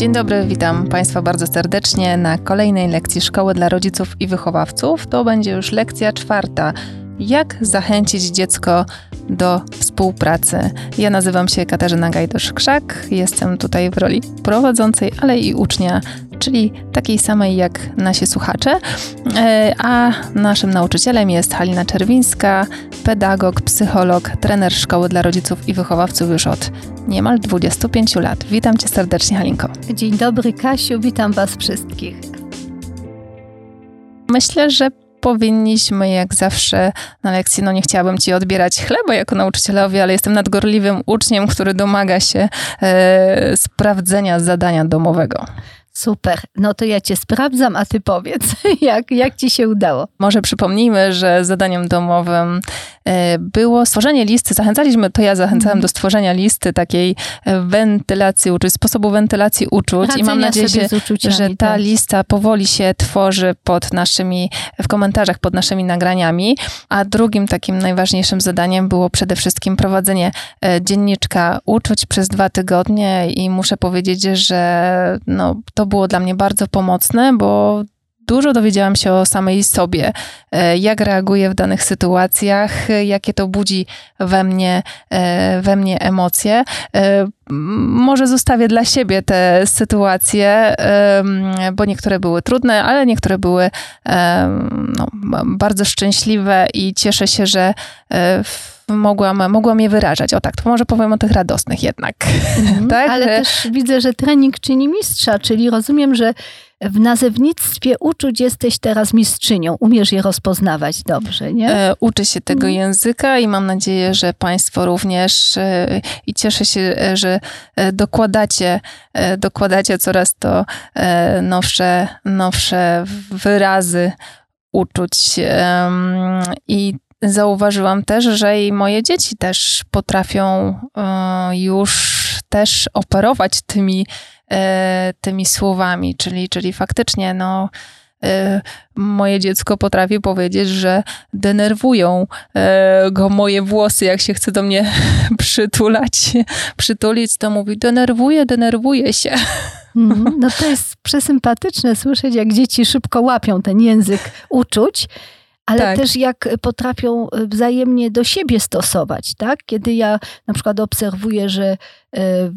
Dzień dobry, witam Państwa bardzo serdecznie na kolejnej lekcji Szkoły dla Rodziców i Wychowawców. To będzie już lekcja czwarta. Jak zachęcić dziecko do współpracy? Ja nazywam się Katarzyna Gajdosz-Krzak, jestem tutaj w roli prowadzącej, ale i ucznia czyli takiej samej jak nasi słuchacze. E, a naszym nauczycielem jest Halina Czerwińska, pedagog, psycholog, trener szkoły dla rodziców i wychowawców już od niemal 25 lat. Witam cię serdecznie, Halinko. Dzień dobry, Kasiu, witam was wszystkich. Myślę, że powinniśmy jak zawsze na lekcji, no nie chciałabym ci odbierać chleba jako nauczycielowi, ale jestem nadgorliwym uczniem, który domaga się e, sprawdzenia zadania domowego. Super. No to ja cię sprawdzam, a ty powiedz, jak, jak ci się udało. Może przypomnijmy, że zadaniem domowym e, było stworzenie listy. Zachęcaliśmy, to ja zachęcałem mm. do stworzenia listy takiej e, wentylacji uczuć, sposobu wentylacji uczuć. Radzenia I mam nadzieję, że ta tak. lista powoli się tworzy pod naszymi, w komentarzach pod naszymi nagraniami. A drugim takim najważniejszym zadaniem było przede wszystkim prowadzenie e, dzienniczka uczuć przez dwa tygodnie i muszę powiedzieć, że no, to było dla mnie bardzo pomocne, bo dużo dowiedziałam się o samej sobie, e, jak reaguję w danych sytuacjach, jakie to budzi we mnie, e, we mnie emocje. E, może zostawię dla siebie te sytuacje, bo niektóre były trudne, ale niektóre były no, bardzo szczęśliwe i cieszę się, że mogłam, mogłam je wyrażać. O tak, to może powiem o tych radosnych jednak. Mhm, tak? Ale też widzę, że trening czyni mistrza, czyli rozumiem, że w nazewnictwie uczuć jesteś teraz mistrzynią. Umiesz je rozpoznawać dobrze, nie? E, uczę się tego mhm. języka i mam nadzieję, że Państwo również e, i cieszę się, e, że e, dokładacie, e, dokładacie coraz to e, nowsze, nowsze wyrazy uczuć. I zauważyłam też, że i moje dzieci też potrafią e, już też operować tymi, e, tymi słowami, czyli, czyli faktycznie no, e, moje dziecko potrafi powiedzieć, że denerwują go moje włosy, jak się chce do mnie przytulać, przytulić, to mówi denerwuje, denerwuje się. Mhm. No to jest przesympatyczne słyszeć, jak dzieci szybko łapią ten język uczuć ale tak. też jak potrafią e, wzajemnie do siebie stosować, tak? Kiedy ja na przykład obserwuję, że e,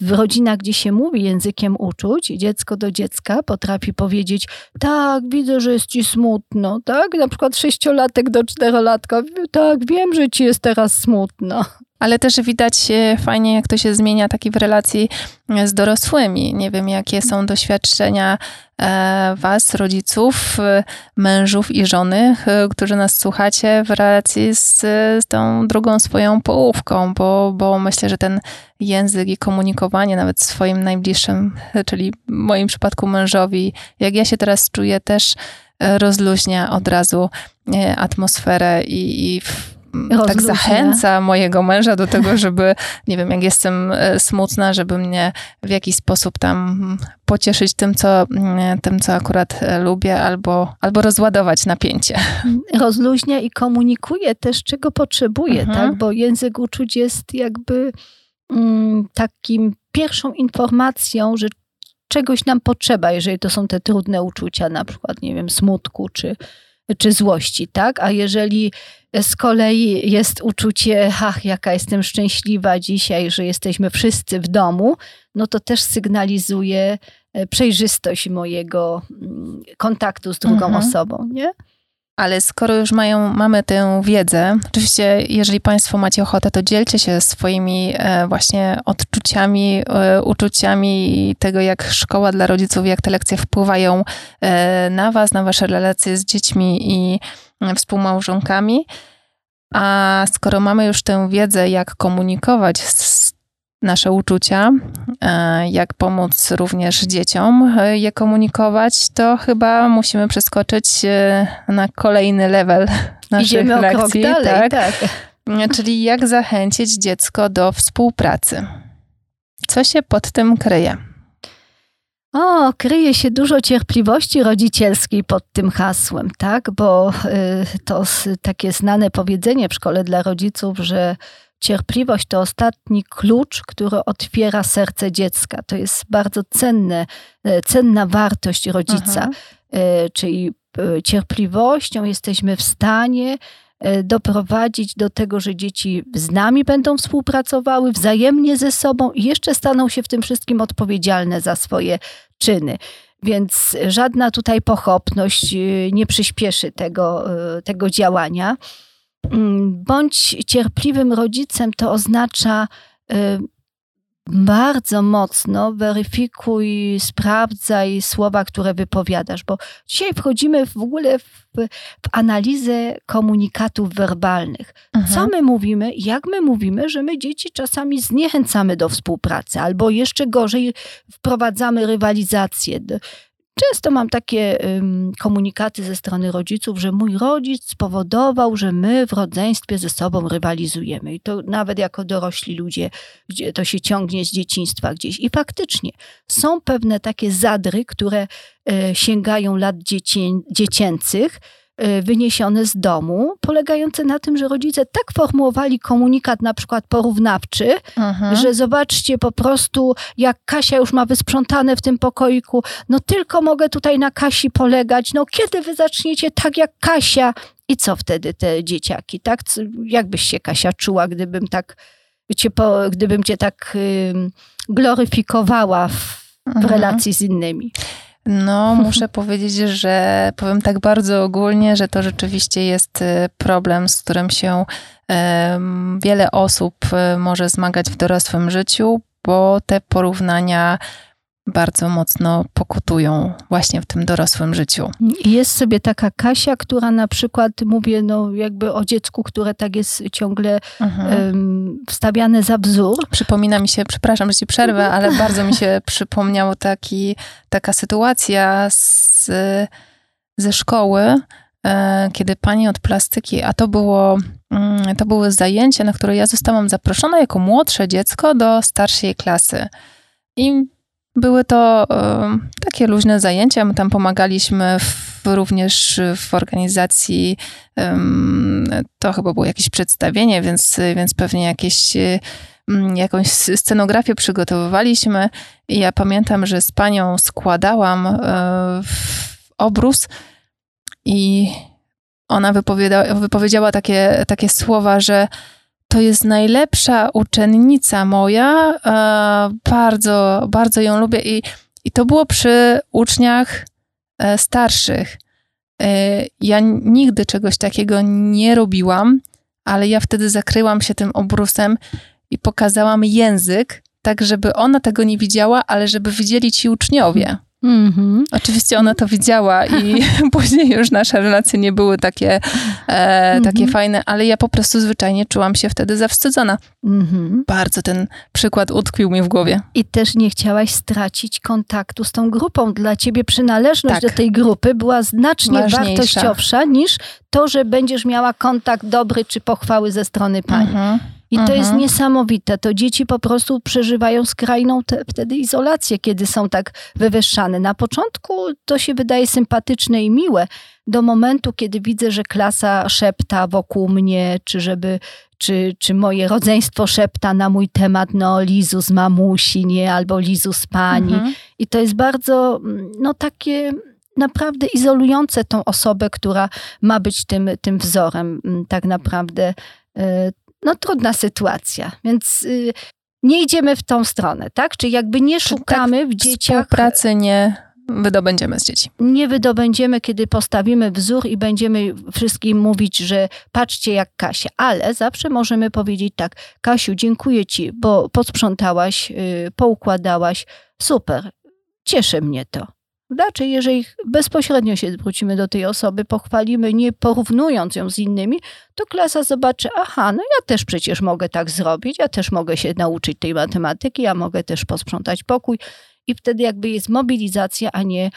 w rodzinach, gdzie się mówi językiem uczuć, dziecko do dziecka potrafi powiedzieć, tak, widzę, że jest ci smutno, tak? Na przykład sześciolatek do czterolatka, tak, wiem, że ci jest teraz smutno ale też widać fajnie, jak to się zmienia taki w relacji e, z dorosłymi. Nie wiem, jakie są doświadczenia e, was, rodziców, e, mężów i żony, którzy nas słuchacie w relacji z, z tą drugą swoją połówką, bo, bo myślę, że ten język i komunikowanie nawet swoim najbliższym, czyli w moim przypadku mężowi, jak ja się teraz czuję, też rozluźnia od razu atmosferę i, i tak zachęca mojego męża do tego, żeby, nie wiem, jak jestem e, smutna, żeby mnie w jakiś sposób tam pocieszyć tym, co, tym, co akurat e, lubię, albo, albo rozładować napięcie. Rozluźnia i komunikuje też, czego potrzebuje, mhm. tak? Bo język uczuć jest jakby mm, takim pierwszą informacją, że czegoś nam potrzeba, jeżeli to są te trudne uczucia, na przykład, nie wiem, smutku czy, czy złości, tak? A jeżeli z kolei jest uczucie, ach, jaka jestem szczęśliwa dzisiaj, że jesteśmy wszyscy w domu, no to też sygnalizuje e, przejrzystość mojego mm, kontaktu z drugą mhm. osobą, nie? Ale skoro już mają, mamy tę wiedzę, oczywiście, jeżeli Państwo macie ochotę, to dzielcie się swoimi e, właśnie odczuciami, e, uczuciami tego, jak szkoła dla rodziców, jak te lekcje wpływają na Was, na Wasze relacje z dziećmi i współmałżonkami. A skoro mamy już tę wiedzę, jak komunikować nasze uczucia, e, jak pomóc również dzieciom e, je komunikować, to chyba musimy przeskoczyć e, na kolejny level naszych Idziemy lekcji. Dalej, tak? tak. Czyli jak zachęcić dziecko do współpracy. Co się pod tym kryje? O, kryje się dużo cierpliwości rodzicielskiej pod tym hasłem, tak? Bo y, to takie znane powiedzenie w szkole dla rodziców, że cierpliwość to ostatni klucz, który otwiera serce dziecka. To jest bardzo cenne, e, cenna wartość rodzica. E, czyli e, cierpliwością jesteśmy w stanie doprowadzić do tego, że dzieci z nami będą współpracowały wzajemnie ze sobą i jeszcze staną się w tym wszystkim odpowiedzialne za swoje czyny. Więc żadna tutaj pochopność nie przyspieszy tego, tego działania. Mm, bądź cierpliwym rodzicem, to oznacza bardzo mocno weryfikuj, sprawdzaj słowa, które wypowiadasz, bo dzisiaj wchodzimy w ogóle w, w analizę komunikatów werbalnych. Mhm. Co my mówimy, jak my mówimy, że my dzieci czasami zniechęcamy do współpracy, albo jeszcze gorzej wprowadzamy rywalizację. Często mam takie komunikaty ze strony rodziców, że mój rodzic spowodował, że my w rodzeństwie ze sobą rywalizujemy. I to nawet jako dorośli ludzie, to się ciągnie z dzieciństwa gdzieś. I faktycznie są pewne takie zadry, które e, sięgają lat dziecię, dziecięcych, wyniesione z domu, polegające na tym, że rodzice tak formułowali komunikat na przykład porównawczy, mhm. że zobaczcie po prostu, jak Kasia już ma wysprzątane w tym pokoiku, no tylko mogę tutaj na Kasi polegać, no kiedy wy zaczniecie tak jak Kasia? I co wtedy te dzieciaki, tak? Jakbyś się Kasia czuła, gdybym tak cię, po, gdybym cię tak y, gloryfikowała w, w mhm. relacji z innymi? No, muszę powiedzieć, że powiem tak bardzo ogólnie, że to rzeczywiście jest y, problem, z którym się wiele osób y, może zmagać w dorosłym życiu, bo te porównania bardzo mocno pokutują właśnie w tym dorosłym życiu. Jest sobie taka Kasia, która na przykład, mówię no jakby o dziecku, które tak jest ciągle mhm. um, wstawiane za wzór. Przypomina mi się, przepraszam, że ci przerwę, ale bardzo mi się przypomniało taki, taka sytuacja z, ze szkoły, e, kiedy pani od plastyki, a to było, mm, to były zajęcia, na które ja zostałam zaproszona jako młodsze dziecko do starszej klasy. I były to e, takie luźne zajęcia. My tam pomagaliśmy w, również w organizacji. to chyba było jakieś przedstawienie, więc, więc pewnie jakieś jakąś scenografię przygotowywaliśmy. I ja pamiętam, że z panią składałam e, obrus i ona wypowiedziała takie, takie słowa, że to jest najlepsza uczennica moja. E, bardzo, bardzo ją lubię i, i to było przy uczniach e, starszych. E, ja nigdy czegoś takiego nie robiłam, ale ja wtedy zakryłam się tym obrusem i pokazałam język, tak żeby ona tego nie widziała, ale żeby widzieli ci uczniowie. Mm-hmm. Oczywiście ona to widziała i później już nasze relacje nie były takie, e, takie fajne, ale ja po prostu zwyczajnie czułam się wtedy zawstydzona. Mm-hmm. Bardzo ten przykład utkwił mi w głowie. I też nie chciałaś stracić kontaktu z tą grupą. Dla ciebie przynależność tak. do tej grupy była znacznie Ważniejsza. wartościowsza niż to, że będziesz miała kontakt dobry czy pochwały ze strony pani. Mhm. I to jest mhm. niesamowite. To dzieci po prostu przeżywają skrajną te, wtedy izolację, kiedy są tak wywyższane. Na początku to się wydaje sympatyczne i miłe, do momentu, kiedy widzę, że klasa szepta wokół mnie, czy żeby, czy, czy moje rodzeństwo szepta na mój temat, no Lizu z mamusi, nie, albo Lizu z pani. Mhm. I to jest bardzo, no takie naprawdę izolujące tą osobę, która ma być tym, tym wzorem tak naprawdę y, no trudna sytuacja, więc y, nie idziemy w tą stronę, tak? Czy jakby nie szukamy tak, w dzieciach... pracy nie wydobędziemy z dzieci. Nie wydobędziemy, kiedy postawimy wzór i będziemy wszystkim mówić, że patrzcie jak Kasia, ale zawsze możemy powiedzieć tak, Kasiu, dziękuję ci, bo posprzątałaś, y, poukładałaś, super, cieszy mnie to. Raczej, jeżeli bezpośrednio się zwrócimy do tej osoby, pochwalimy, nie porównując ją z innymi, to klasa zobaczy, aha, no ja też przecież mogę tak zrobić, ja też mogę się nauczyć tej matematyki, ja mogę też posprzątać pokój i wtedy jakby jest mobilizacja, a nie,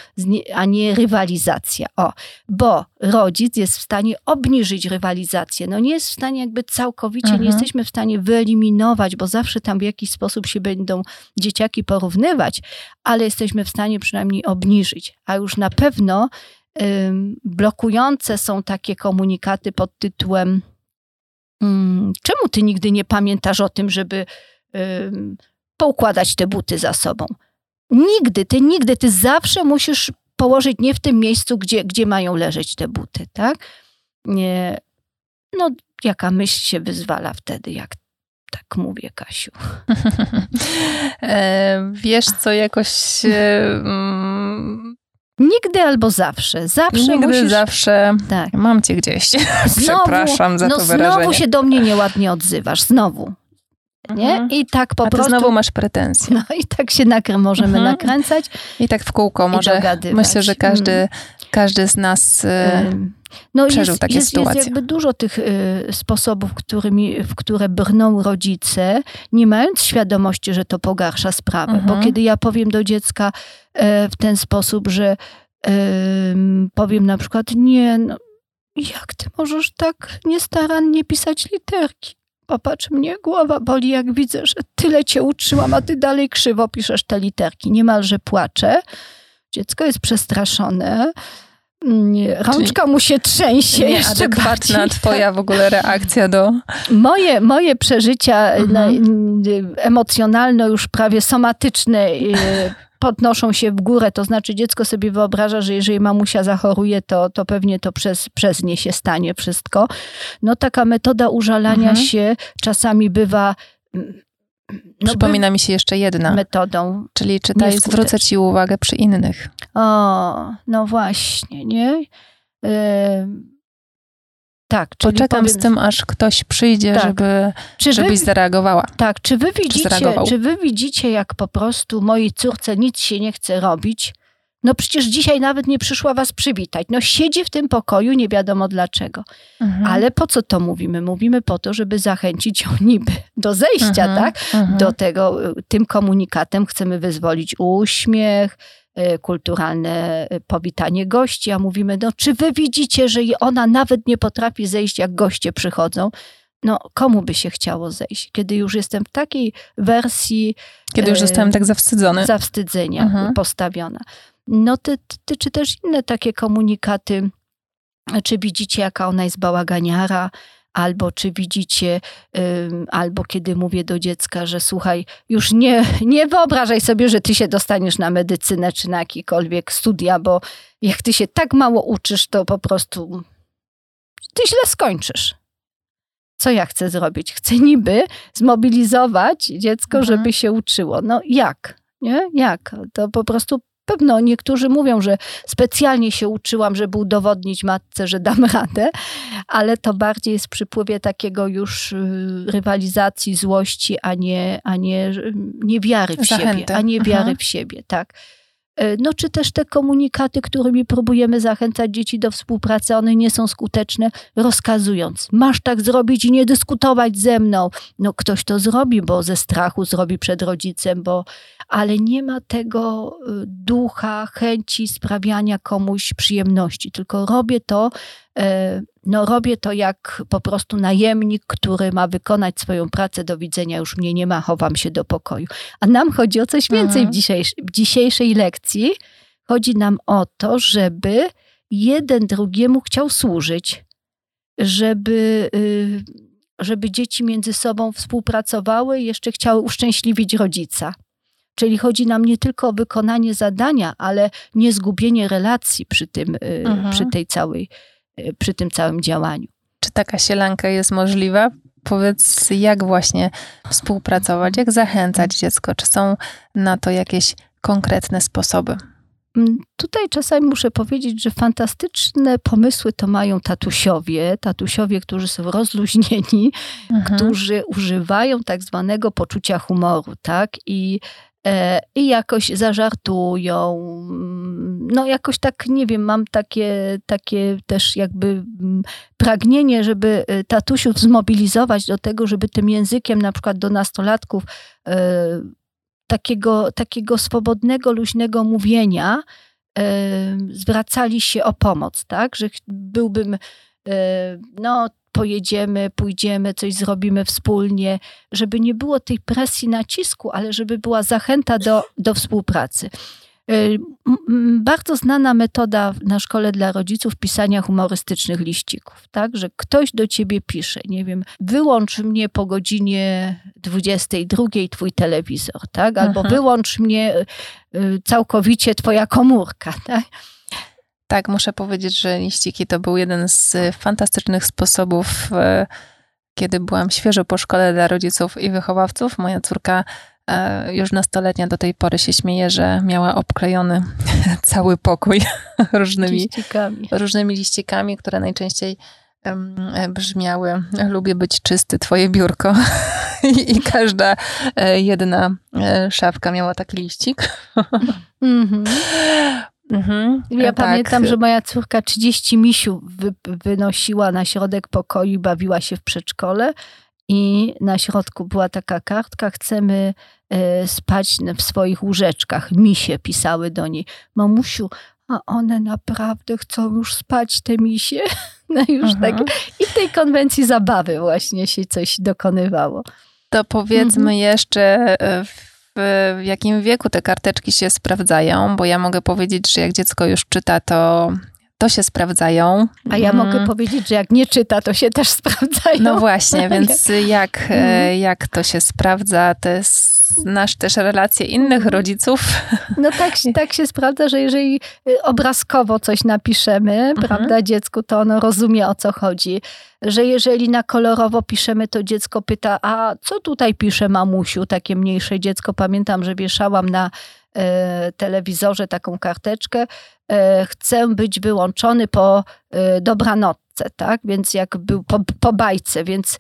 a nie rywalizacja. O, bo rodzic jest w stanie obniżyć rywalizację. No nie jest w stanie jakby całkowicie, mhm. nie jesteśmy w stanie wyeliminować, bo zawsze tam w jakiś sposób się będą dzieciaki porównywać, ale jesteśmy w stanie przynajmniej obniżyć. A już na pewno ym, blokujące są takie komunikaty pod tytułem mm, czemu ty nigdy nie pamiętasz o tym, żeby poukładać te buty za sobą? Nigdy, ty nigdy, ty zawsze musisz położyć nie w tym miejscu, gdzie, gdzie mają leżeć te buty, tak? Nie, no, jaka myśl się wyzwala wtedy, jak tak mówię, Kasiu. e, wiesz co, jakoś... E, mm, Nigdy albo zawsze. Zawsze Nigdy, musisz... zawsze. Tak. Mam cię gdzieś. Znowu, Przepraszam za no to wyrażenie. Znowu się do mnie nieładnie odzywasz. Znowu. Nie? Mhm. I tak po A prostu. znowu masz pretensje. No i tak się nakry możemy mhm. nakręcać. I tak w kółko może. Myślę, że każdy, mm. każdy z nas y, no przeżył jest, takie jest, sytuacje. Jest jakby dużo tych y, sposobów, którymi, w które brną rodzice, nie mając świadomości, że to pogarsza sprawę. Bo mhm. kiedy ja powiem do dziecka y, w ten sposób, że powiem na przykład, nie, no, jak ty możesz tak niestarannie pisać literki? Popatrz mnie, głowa boli, jak widzę, że tyle cię uczyłam, a ty dalej krzywo piszesz te literki. Niemalże płaczę. Dziecko jest przestraszone. Rączka Czyli mu się trzęsie. Nieadekwatna twoja w ogóle reakcja do... Moje, moje przeżycia mhm. emocjonalne, już prawie somatyczne podnoszą się w górę, to znaczy dziecko sobie wyobraża, że jeżeli mamusia zachoruje, to, to pewnie to przez, przez nie się stanie wszystko. No taka metoda użalania mhm. się czasami bywa mm, no, Przypomina mi się jeszcze jedna. Metodą. Czyli czytaj, zwrócę ci uwagę przy innych. O, no właśnie, nie? Yy, tak. Czyli Poczekam powiem, z tym, aż ktoś przyjdzie, tak. żeby, czy żebyś wy, zareagowała. Tak, czy wy, widzicie, czy, czy wy widzicie, jak po prostu mojej córce nic się nie chce robić? No przecież dzisiaj nawet nie przyszła was przywitać. No siedzi w tym pokoju, nie wiadomo dlaczego. Mhm. Ale po co to mówimy? Mówimy po to, żeby zachęcić ją niby do zejścia, mhm. tak? Mhm. Do tego, tym komunikatem chcemy wyzwolić uśmiech, Y, kulturalne y, powitanie gości, a mówimy, no czy wy widzicie, że ona nawet nie potrafi zejść, jak goście przychodzą? No, komu by się chciało zejść? Kiedy już jestem w takiej wersji. Kiedy już y, zostałem tak zawstydzony. Zawstydzenia mhm. postawiona. No, ty, ty, czy też inne takie komunikaty. Czy widzicie, jaka ona jest bałaganiara? Albo czy widzicie, albo kiedy mówię do dziecka, że słuchaj, już nie, nie wyobrażaj sobie, że ty się dostaniesz na medycynę czy na jakiekolwiek studia, bo jak ty się tak mało uczysz, to po prostu ty źle skończysz. Co ja chcę zrobić? Chcę niby zmobilizować dziecko, mhm. żeby się uczyło. No jak? Nie? Jak? To po prostu pewno niektórzy mówią, że specjalnie się uczyłam, żeby udowodnić matce, że dam radę, ale to bardziej jest przypływie takiego już y, rywalizacji, złości, a nie, a nie niewiary w Zachęty. siebie, a nie wiary mhm. w siebie, tak. E, no, czy też te komunikaty, którymi próbujemy zachęcać dzieci do współpracy, one nie są skuteczne, rozkazując, masz tak zrobić i nie dyskutować ze mną. No, ktoś to zrobi, bo ze strachu zrobi przed rodzicem, bo, ale nie ma tego y, ducha, chęci sprawiania komuś przyjemności, tylko robię to E, no robię to jak po prostu najemnik, który ma wykonać swoją pracę, do widzenia już mnie nie ma, chowam się do pokoju. A nam chodzi o coś więcej mhm. w, dzisiejszej, w dzisiejszej lekcji. Chodzi nam o to, żeby jeden drugiemu chciał służyć, żeby, y, żeby dzieci między sobą współpracowały i jeszcze chciały uszczęśliwić rodzica. Czyli chodzi nam nie tylko o wykonanie zadania, ale nie zgubienie relacji przy, tym, y, mhm. przy tej całej przy tym całym działaniu. Czy taka sielanka jest możliwa? Powiedz, jak właśnie współpracować, jak zachęcać dziecko? Czy są na to jakieś konkretne sposoby? Mm, tutaj czasami muszę powiedzieć, że fantastyczne pomysły to mają tatusiowie, tatusiowie, którzy są rozluźnieni, mhm. którzy używają tak zwanego poczucia humoru, tak? I i jakoś zażartują. No jakoś tak, nie wiem, mam takie, takie też jakby mm, pragnienie, żeby e, tatusiów zmobilizować do tego, żeby tym językiem na przykład do nastolatków e, takiego, takiego swobodnego, luźnego mówienia zwracali się o pomoc, tak? Że byłbym no pojedziemy, pójdziemy, coś zrobimy wspólnie, żeby nie było tej presji nacisku, ale żeby była zachęta do, do współpracy. Y, bardzo znana metoda na szkole dla rodziców pisania humorystycznych liścików, tak? Że ktoś do ciebie pisze, nie wiem, wyłącz mnie po godzinie 22 twój telewizor, tak? Albo Aha. wyłącz mnie y, całkowicie twoja komórka, tak? Tak, muszę powiedzieć, że liściki to był jeden z fantastycznych sposobów, e, kiedy byłam świeżo po szkole dla rodziców i wychowawców. Moja córka e, już nastoletnia do tej pory się śmieje, że miała obklejony cały pokój różnymi liścikami, różnymi liścikami które najczęściej e, brzmiały lubię być czysty, twoje biurko. I, I, każda jedna szafka miała taki liścik. Mm -hmm. Mhm, ja tak. pamiętam, że moja córka 30 misiu wy, wynosiła na środek pokoju i bawiła się w przedszkole. I na środku była taka kartka, chcemy e, spać w swoich łóżeczkach. Misie pisały do niej. Mamusiu, a one naprawdę chcą już spać, te misie. No już tak. I w tej konwencji zabawy właśnie się coś dokonywało. To powiedzmy mhm. jeszcze e, w jakim wieku te karteczki się sprawdzają, bo ja mogę powiedzieć, że jak dziecko już czyta, to to się sprawdzają. A ja mm. mogę powiedzieć, że jak nie czyta, to się też sprawdzają. No właśnie, więc jak, e, mhm. jak to się sprawdza, to jest znasz też relacje innych mhm. rodziców. No tak, tak się sprawdza, że jeżeli y, obrazkowo coś napiszemy, mhm. prawda, dziecku, to ono rozumie o co chodzi. Że jeżeli na kolorowo piszemy, to dziecko pyta, a co tutaj pisze mamusiu? Takie mniejsze dziecko. Pamiętam, że wieszałam na e, telewizorze taką karteczkę. E, chcę być wyłączony po dobranocce, tak? Więc jak był po, po bajce, więc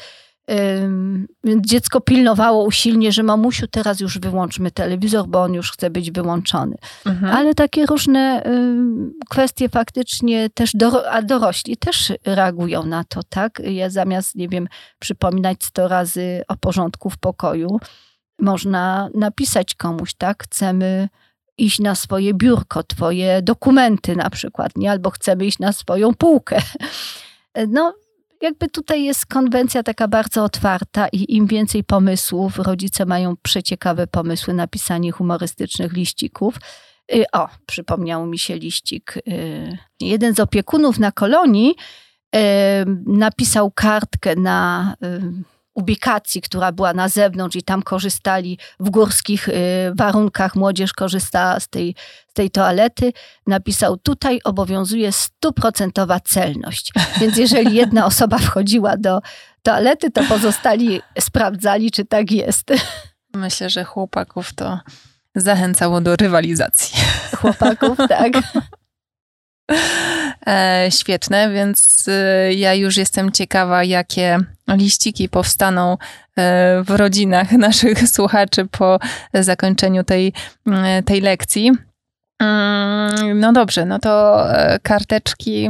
więc dziecko pilnowało usilnie, że mamusiu, teraz już wyłączmy telewizor, bo on już chce być wyłączony. Mhm. Ale takie różne kwestie faktycznie też, do, a dorośli też reagują na to, tak? Ja zamiast, nie wiem, przypominać sto razy o porządku w pokoju, można napisać komuś, tak? Chcemy iść na swoje biurko, twoje dokumenty na przykład, nie? Albo chcemy iść na swoją półkę. No, jakby tutaj jest konwencja taka bardzo otwarta i im więcej pomysłów, rodzice mają przeciekawe pomysły na pisanie humorystycznych liścików. Y, o, przypomniał mi się liścik. Y, jeden z opiekunów na kolonii y, napisał kartkę na ubikacji, która była na zewnątrz i tam korzystali w górskich y, warunkach, młodzież korzystała z tej, z tej toalety, napisał tutaj obowiązuje stuprocentowa celność. Więc jeżeli jedna osoba wchodziła do toalety, to pozostali sprawdzali, czy tak jest. Myślę, że chłopaków to zachęcało do rywalizacji. Chłopaków, tak. E, świetne, więc e, ja już jestem ciekawa, jakie liściki powstaną e, w rodzinach naszych słuchaczy po zakończeniu tej, tej lekcji. Mm, no dobrze, no to karteczki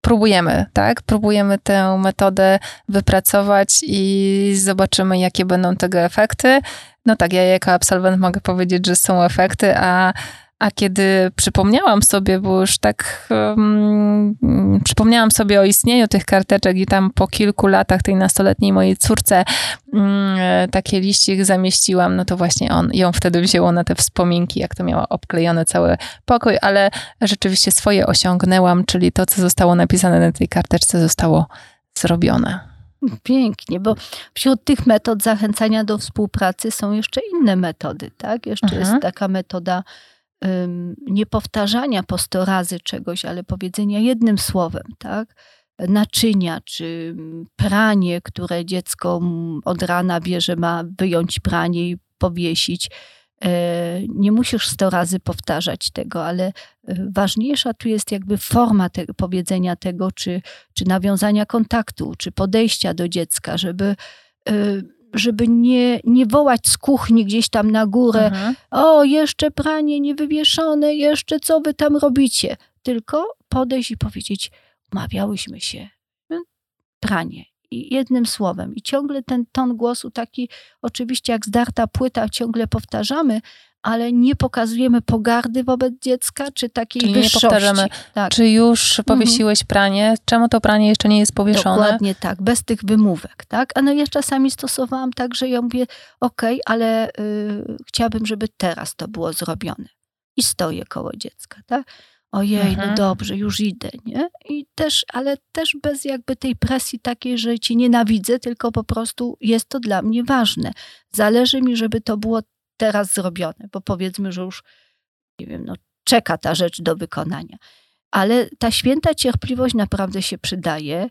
próbujemy, tak? Próbujemy tę metodę wypracować i zobaczymy, jakie będą tego efekty. No tak, ja jako absolwent mogę powiedzieć, że są efekty, a a kiedy przypomniałam sobie, bo już tak um, przypomniałam sobie o istnieniu tych karteczek i tam po kilku latach tej nastoletniej mojej córce um, takie liścik zamieściłam, no to właśnie on, ją wtedy wzięło na te wspominki, jak to miała obklejony cały pokój, ale rzeczywiście swoje osiągnęłam, czyli to, co zostało napisane na tej karteczce, zostało zrobione. Pięknie, bo wśród tych metod zachęcania do współpracy są jeszcze inne metody, tak? Jeszcze mhm. jest taka metoda nie powtarzania po sto razy czegoś, ale powiedzenia jednym słowem, tak? Naczynia, czy pranie, które dziecko od rana wie, że ma wyjąć pranie i powiesić. E, nie musisz sto razy powtarzać tego, ale e, ważniejsza tu jest jakby forma te, powiedzenia tego, czy, czy nawiązania kontaktu, czy podejścia do dziecka, żeby e, żeby nie, nie wołać z kuchni gdzieś tam na górę, mhm. o, jeszcze pranie niewywieszone, jeszcze co wy tam robicie? Tylko podejść i powiedzieć, umawiałyśmy się, hmm, pranie. Jednym słowem. I ciągle ten ton głosu taki, oczywiście jak zdarta płyta, ciągle powtarzamy, ale nie pokazujemy pogardy wobec dziecka, czy takiej Czyli wyższości. nie powtarzamy, tak. czy już mhm. powiesiłeś mhm. pranie, czemu to pranie jeszcze nie jest powieszone? Dokładnie tak, bez tych wymówek, tak? A no ja czasami stosowałam tak, że ja mówię, okej, okay, ale y, chciałabym, żeby teraz to było zrobione. i stoję koło dziecka, tak? Ojej, no Mhm. dobrze, już idę, nie? I też, ale też bez jakby tej presji takiej, że cię nienawidzę, tylko po prostu jest to dla mnie ważne. Zależy mi, żeby to było teraz zrobione, bo powiedzmy, że już, nie wiem, no, czeka ta rzecz do wykonania. Ale ta święta cierpliwość naprawdę się przydaje.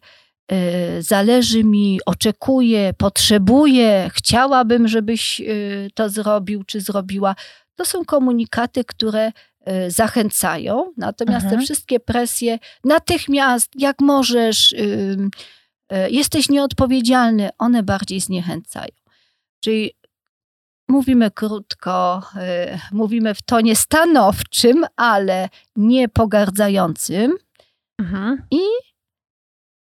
Yy, Zależy mi, oczekuję, potrzebuję, chciałabym, żebyś yy, to zrobił czy zrobiła. To są komunikaty, które zachęcają, natomiast Mhm. te wszystkie presje natychmiast, jak możesz, yy, jesteś nieodpowiedzialny, one bardziej zniechęcają. Czyli mówimy krótko, yy, mówimy w tonie stanowczym, ale nie pogardzającym. Mhm.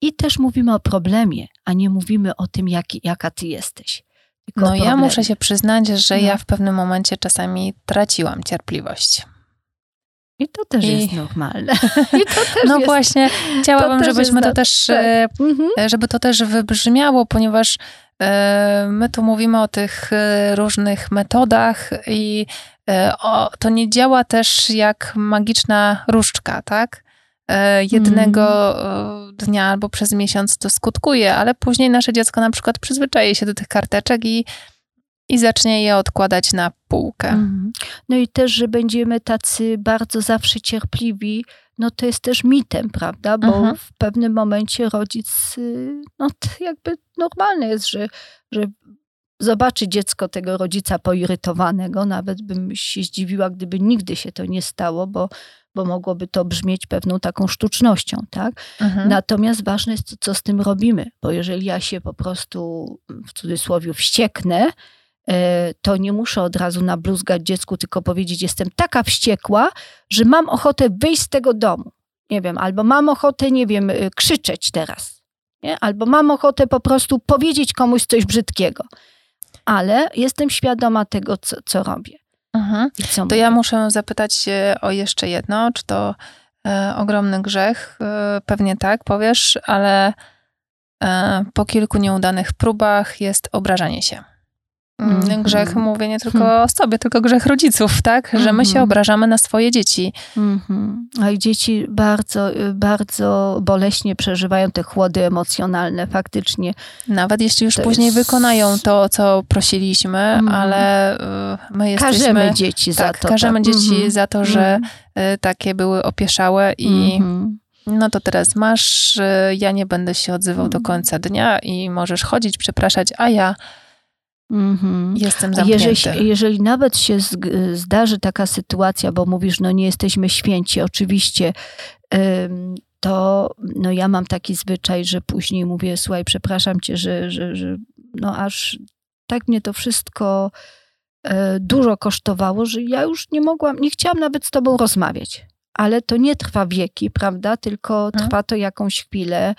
I też mówimy o problemie, a nie mówimy o tym, jak, jaka ty jesteś. Tylko No ja muszę się przyznać, że No. ja w pewnym momencie czasami traciłam cierpliwość. I to też I- jest normalne. I to też No jest... właśnie, chciałabym, też żebyśmy to też, tak. e, Mhm. żeby to też wybrzmiało, ponieważ e, my tu mówimy o tych e, różnych metodach i e, o, to nie działa też jak magiczna różdżka, tak? E, Jednego e, dnia albo przez miesiąc to skutkuje, ale później nasze dziecko na przykład przyzwyczaje się do tych karteczek i, i zacznie je odkładać na półkę. Mhm. No i też, że będziemy tacy bardzo zawsze cierpliwi, no to jest też mitem, prawda? Bo Mhm. w pewnym momencie rodzic, y, no to jakby normalne jest, że, że zobaczy dziecko tego rodzica poirytowanego, nawet bym się zdziwiła, gdyby nigdy się to nie stało, bo, bo mogłoby to brzmieć pewną taką sztucznością, tak? Mhm. Natomiast ważne jest, to, co z tym robimy, bo jeżeli ja się po prostu w cudzysłowie wścieknę, to nie muszę od razu nabluzgać dziecku, tylko powiedzieć, jestem taka wściekła, że mam ochotę wyjść z tego domu. Nie wiem, albo mam ochotę, nie wiem, y, krzyczeć teraz. Nie? Albo mam ochotę po prostu powiedzieć komuś coś brzydkiego. Ale jestem świadoma tego, co, co robię. Mhm. Co To ja mówię. muszę zapytać się o jeszcze jedno, czy to e, ogromny grzech? E, pewnie tak, powiesz, ale e, po kilku nieudanych próbach jest obrażanie się. Mm, Mhm. Grzech mówię nie tylko Hmm. o sobie, tylko grzech rodziców, tak? Że my się Mhm. obrażamy na swoje dzieci. Mhm. A i dzieci bardzo, y, bardzo boleśnie przeżywają te chłody emocjonalne, faktycznie. Nawet jeśli już To później jest- wykonają to, o co prosiliśmy, Mhm. ale e, my jesteśmy... Każemy dzieci za tak, to. każemy tak. dzieci Mhm. za to, że Mhm. e, takie były opieszałe i Mhm. no to teraz masz, y, ja nie będę się odzywał do Mhm. końca dnia i możesz chodzić, przepraszać, a ja Mhm. jestem zamknięty. Jeżeli, jeżeli nawet się zg- zdarzy taka sytuacja, bo mówisz, no nie jesteśmy święci, oczywiście, ym, to no ja mam taki zwyczaj, że później mówię, słuchaj, przepraszam cię, że, że, że no aż tak mnie to wszystko e, dużo kosztowało, że ja już nie mogłam, nie chciałam nawet z tobą rozmawiać. Ale to nie trwa wieki, prawda? Tylko Mhm. trwa to jakąś chwilę.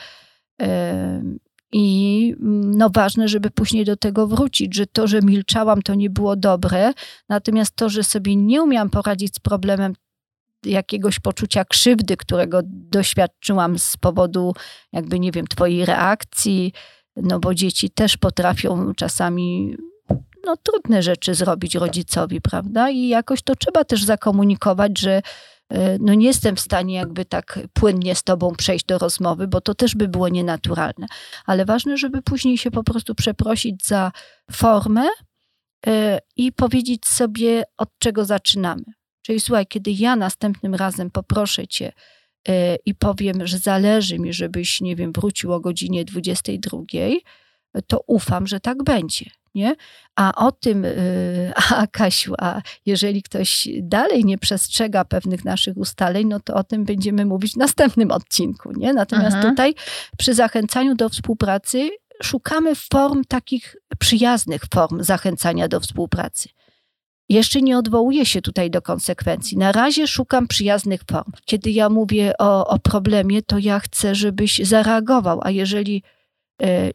Ym, I mm, no ważne, żeby później do tego wrócić, że to, że milczałam, to nie było dobre, natomiast to, że sobie nie umiałam poradzić z problemem jakiegoś poczucia krzywdy, którego doświadczyłam z powodu, jakby nie wiem, twojej reakcji, no bo dzieci też potrafią czasami no, trudne rzeczy zrobić rodzicowi, prawda? I jakoś to trzeba też zakomunikować, że no nie jestem w stanie jakby tak płynnie z tobą przejść do rozmowy, bo to też by było nienaturalne. Ale ważne, żeby później się po prostu przeprosić za formę e, i powiedzieć sobie, od czego zaczynamy. Czyli słuchaj, kiedy ja następnym razem poproszę cię e, i powiem, że zależy mi, żebyś, nie wiem, wrócił o godzinie 22, to ufam, że tak będzie. Nie? A o tym, y, a Kasiu, a jeżeli ktoś dalej nie przestrzega pewnych naszych ustaleń, no to o tym będziemy mówić w następnym odcinku. Nie? Natomiast Mhm. tutaj przy zachęcaniu do współpracy szukamy form takich przyjaznych form zachęcania do współpracy. Jeszcze nie odwołuję się tutaj do konsekwencji. Na razie szukam przyjaznych form. Kiedy ja mówię o, o problemie, to ja chcę, żebyś zareagował, a jeżeli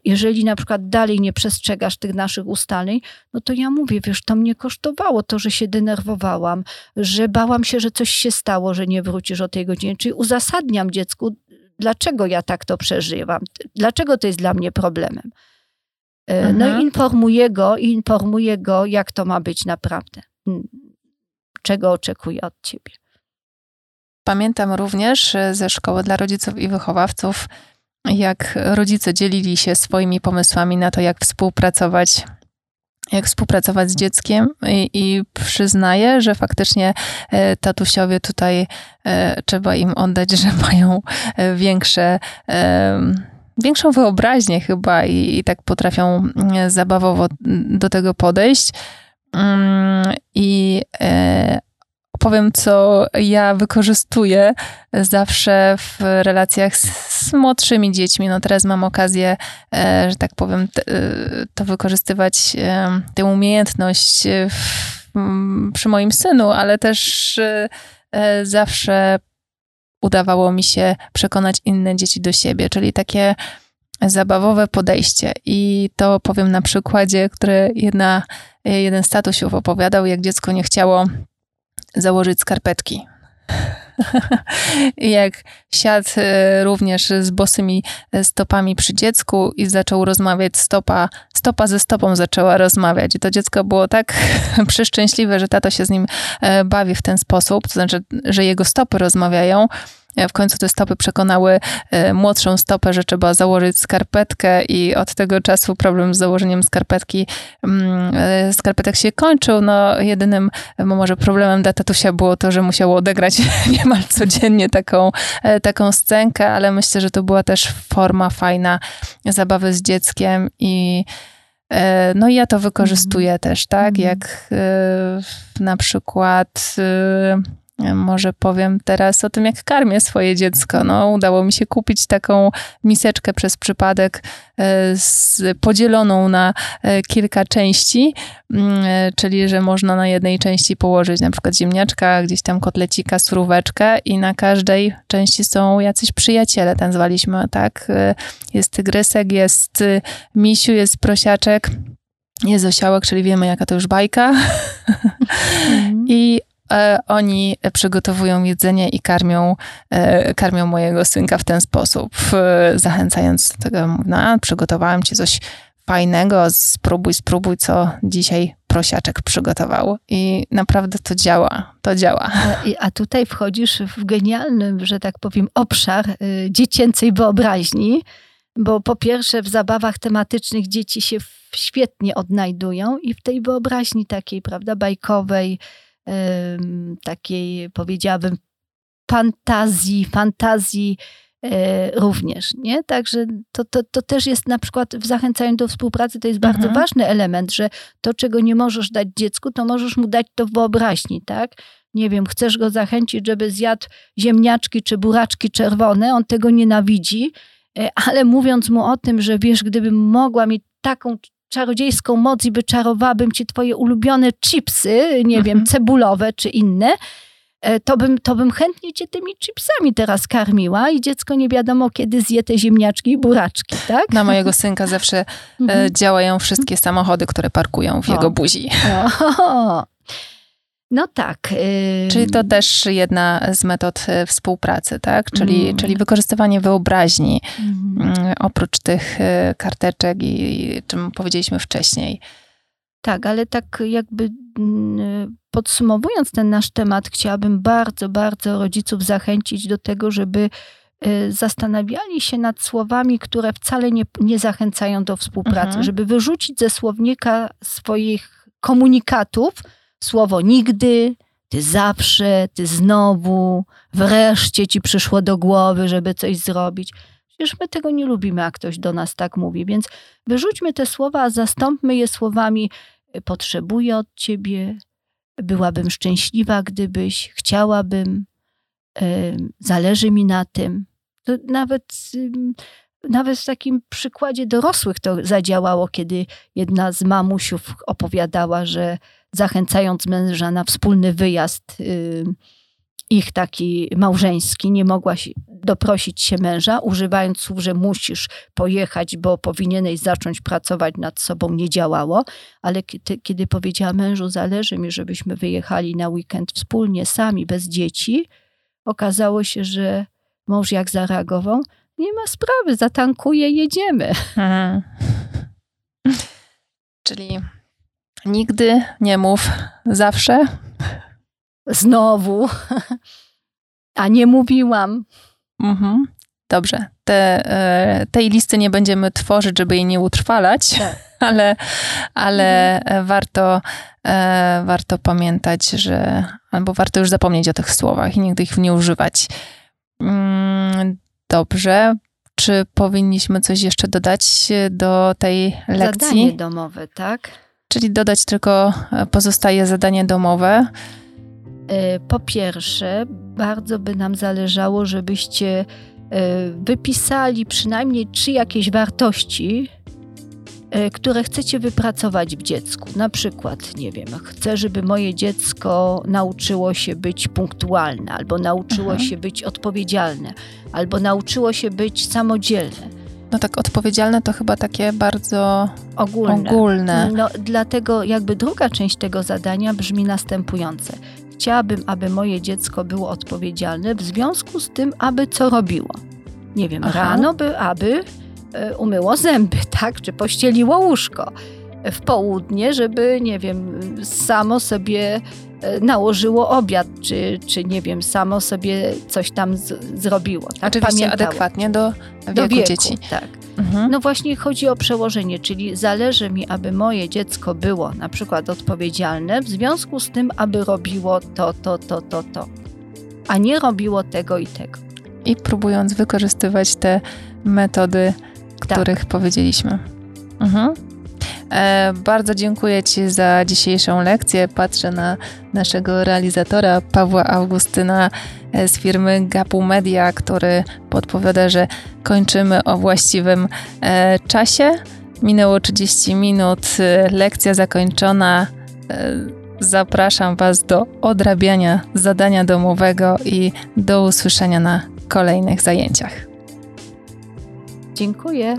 jeżeli na przykład dalej nie przestrzegasz tych naszych ustaleń, no to ja mówię, wiesz, to mnie kosztowało to, że się denerwowałam, że bałam się, że coś się stało, że nie wrócisz o tej godzinie. Czyli uzasadniam dziecku, dlaczego ja tak to przeżywam, dlaczego to jest dla mnie problemem. E, No Mhm. i informuję go, informuję go, jak to ma być naprawdę. Mm. czego oczekuje od ciebie. Pamiętam również e, ze szkoły dla rodziców i wychowawców, jak rodzice dzielili się swoimi pomysłami na to, jak współpracować jak współpracować z dzieckiem i, i przyznaję, że faktycznie e, tatusiowie tutaj e, trzeba im oddać, że mają większe, większą wyobraźnię chyba i, i tak potrafią zabawowo do tego podejść. Mm, I powiem, co ja wykorzystuję zawsze w relacjach z, z młodszymi dziećmi. No teraz mam okazję, e, że tak powiem, e, to wykorzystywać, e, tę umiejętność w, przy moim synu, ale też zawsze udawało mi się przekonać inne dzieci do siebie, czyli takie zabawowe podejście. I to powiem na przykładzie, który jedna, jeden z tatusiów opowiadał, jak dziecko nie chciało założyć skarpetki. Jak siadł e, również z bosymi e, stopami przy dziecku i zaczął rozmawiać stopa, stopa ze stopą zaczęła rozmawiać. I to dziecko było tak przeszczęśliwe, że tato się z nim e, bawi w ten sposób, to znaczy, że jego stopy rozmawiają, w końcu te stopy przekonały e, młodszą stopę, że trzeba założyć skarpetkę i od tego czasu problem z założeniem skarpetki, mm, e, skarpetek się kończył. No jedynym może problemem dla tatusia było to, że musiało odegrać niemal codziennie taką, e, taką scenkę, ale myślę, że to była też forma fajna zabawy z dzieckiem i no i ja to wykorzystuję mm. też, tak? Mm. Jak na przykład może powiem teraz o tym, jak karmię swoje dziecko. No, udało mi się kupić taką miseczkę przez przypadek e, z, podzieloną na e, kilka części, mm, e, czyli że można na jednej części położyć na przykład ziemniaczka, gdzieś tam kotlecika, suróweczkę i na każdej części są jacyś przyjaciele, ten zwaliśmy, tak? Jest tygrysek, jest misiu, jest prosiaczek, jest osiołek, czyli wiemy jaka to już bajka. E, oni przygotowują jedzenie i karmią, e, karmią mojego synka w ten sposób, zachęcając do tego, no, przygotowałem ci coś fajnego, spróbuj, spróbuj, co dzisiaj prosiaczek przygotował. I naprawdę to działa, to działa. A, a tutaj wchodzisz w genialny, że tak powiem, obszar y, dziecięcej wyobraźni, bo po pierwsze w zabawach tematycznych dzieci się świetnie odnajdują i w tej wyobraźni takiej, prawda, bajkowej, takiej, powiedziałabym, fantazji, fantazji e, również, nie? Także to, to, to też jest na przykład w zachęcaniu do współpracy, to jest bardzo mhm. ważny element, że to, czego nie możesz dać dziecku, to możesz mu dać to w wyobraźni, tak? Nie wiem, chcesz go zachęcić, żeby zjadł ziemniaczki czy buraczki czerwone, on tego nienawidzi, e, ale mówiąc mu o tym, że wiesz, gdybym mogła mieć taką czarodziejską moc i wyczarowałabym ci twoje ulubione chipsy, nie mhm. wiem, cebulowe czy inne, e, to bym, to bym chętnie cię tymi chipsami teraz karmiła i dziecko nie wiadomo kiedy zje te ziemniaczki i buraczki, tak? Na mojego synka zawsze e, mhm. działają wszystkie samochody, które parkują w o. jego buzi. O. No tak. Czyli to też jedna z metod e, współpracy, tak? Czyli, mm. czyli wykorzystywanie wyobraźni mm. oprócz tych e, karteczek i czym powiedzieliśmy wcześniej. Tak, ale tak jakby mm, podsumowując ten nasz temat, chciałabym bardzo, bardzo rodziców zachęcić do tego, żeby zastanawiali się nad słowami, które wcale nie, nie zachęcają do współpracy, mhm. żeby wyrzucić ze słownika swoich komunikatów słowo nigdy, ty zawsze, ty znowu, wreszcie ci przyszło do głowy, żeby coś zrobić. Przecież my tego nie lubimy, jak ktoś do nas tak mówi, więc wyrzućmy te słowa, a zastąpmy je słowami potrzebuję od ciebie, byłabym szczęśliwa, gdybyś, chciałabym, zależy mi na tym. To nawet, nawet w takim przykładzie dorosłych to zadziałało, kiedy jedna z mamusiów opowiadała, że zachęcając męża na wspólny wyjazd y, ich taki małżeński, nie mogła doprosić się męża, używając słów, że musisz pojechać, bo powinieneś zacząć pracować nad sobą, nie działało. Ale kiedy, kiedy powiedziała mężu, zależy mi, żebyśmy wyjechali na weekend wspólnie, sami, bez dzieci, okazało się, że mąż jak zareagował, nie ma sprawy, zatankuję, jedziemy. Mhm. Czyli Nigdy nie mów zawsze. znowu, a nie mówiłam. Mhm. Dobrze. Te, e, tej listy nie będziemy tworzyć, żeby jej nie utrwalać, tak. ale, ale mhm. warto, e, warto pamiętać, że albo warto już zapomnieć o tych słowach i nigdy ich nie używać. Mm, dobrze. Czy powinniśmy coś jeszcze dodać do tej lekcji? Zadanie domowe, tak? Czyli dodać tylko pozostaje zadanie domowe. Po pierwsze, bardzo by nam zależało, żebyście E, wypisali przynajmniej trzy jakieś wartości, e, które chcecie wypracować w dziecku. Na przykład, nie wiem, chcę, żeby moje dziecko nauczyło się być punktualne, albo nauczyło mhm. się być odpowiedzialne, albo nauczyło się być samodzielne. No tak, odpowiedzialne to chyba takie bardzo ogólne. ogólne. No, dlatego jakby druga część tego zadania brzmi następujące. Chciałabym, aby moje dziecko było odpowiedzialne w związku z tym, aby co robiło. Nie wiem, Aha. rano by, aby e, umyło zęby, tak? Czy pościeliło łóżko. W południe, żeby, nie wiem, samo sobie nałożyło obiad, czy, czy nie wiem, samo sobie coś tam z, zrobiło. Tak? Oczywiście Pamiętało. adekwatnie do wieku, do wieku dzieci. Tak. Mhm. No właśnie chodzi o przełożenie, czyli zależy mi, aby moje dziecko było na przykład odpowiedzialne w związku z tym, aby robiło to, to, to, to, to, a nie robiło tego i tego. I próbując wykorzystywać te metody, których tak. powiedzieliśmy. Mhm. E, bardzo dziękuję Ci za dzisiejszą lekcję. Patrzę na naszego realizatora Pawła Augustyna e, z firmy Gapu Media, który podpowiada, że kończymy o właściwym e, czasie. Minęło 30 minut, lekcja zakończona. Zapraszam Was do odrabiania zadania domowego i do usłyszenia na kolejnych zajęciach. Dziękuję.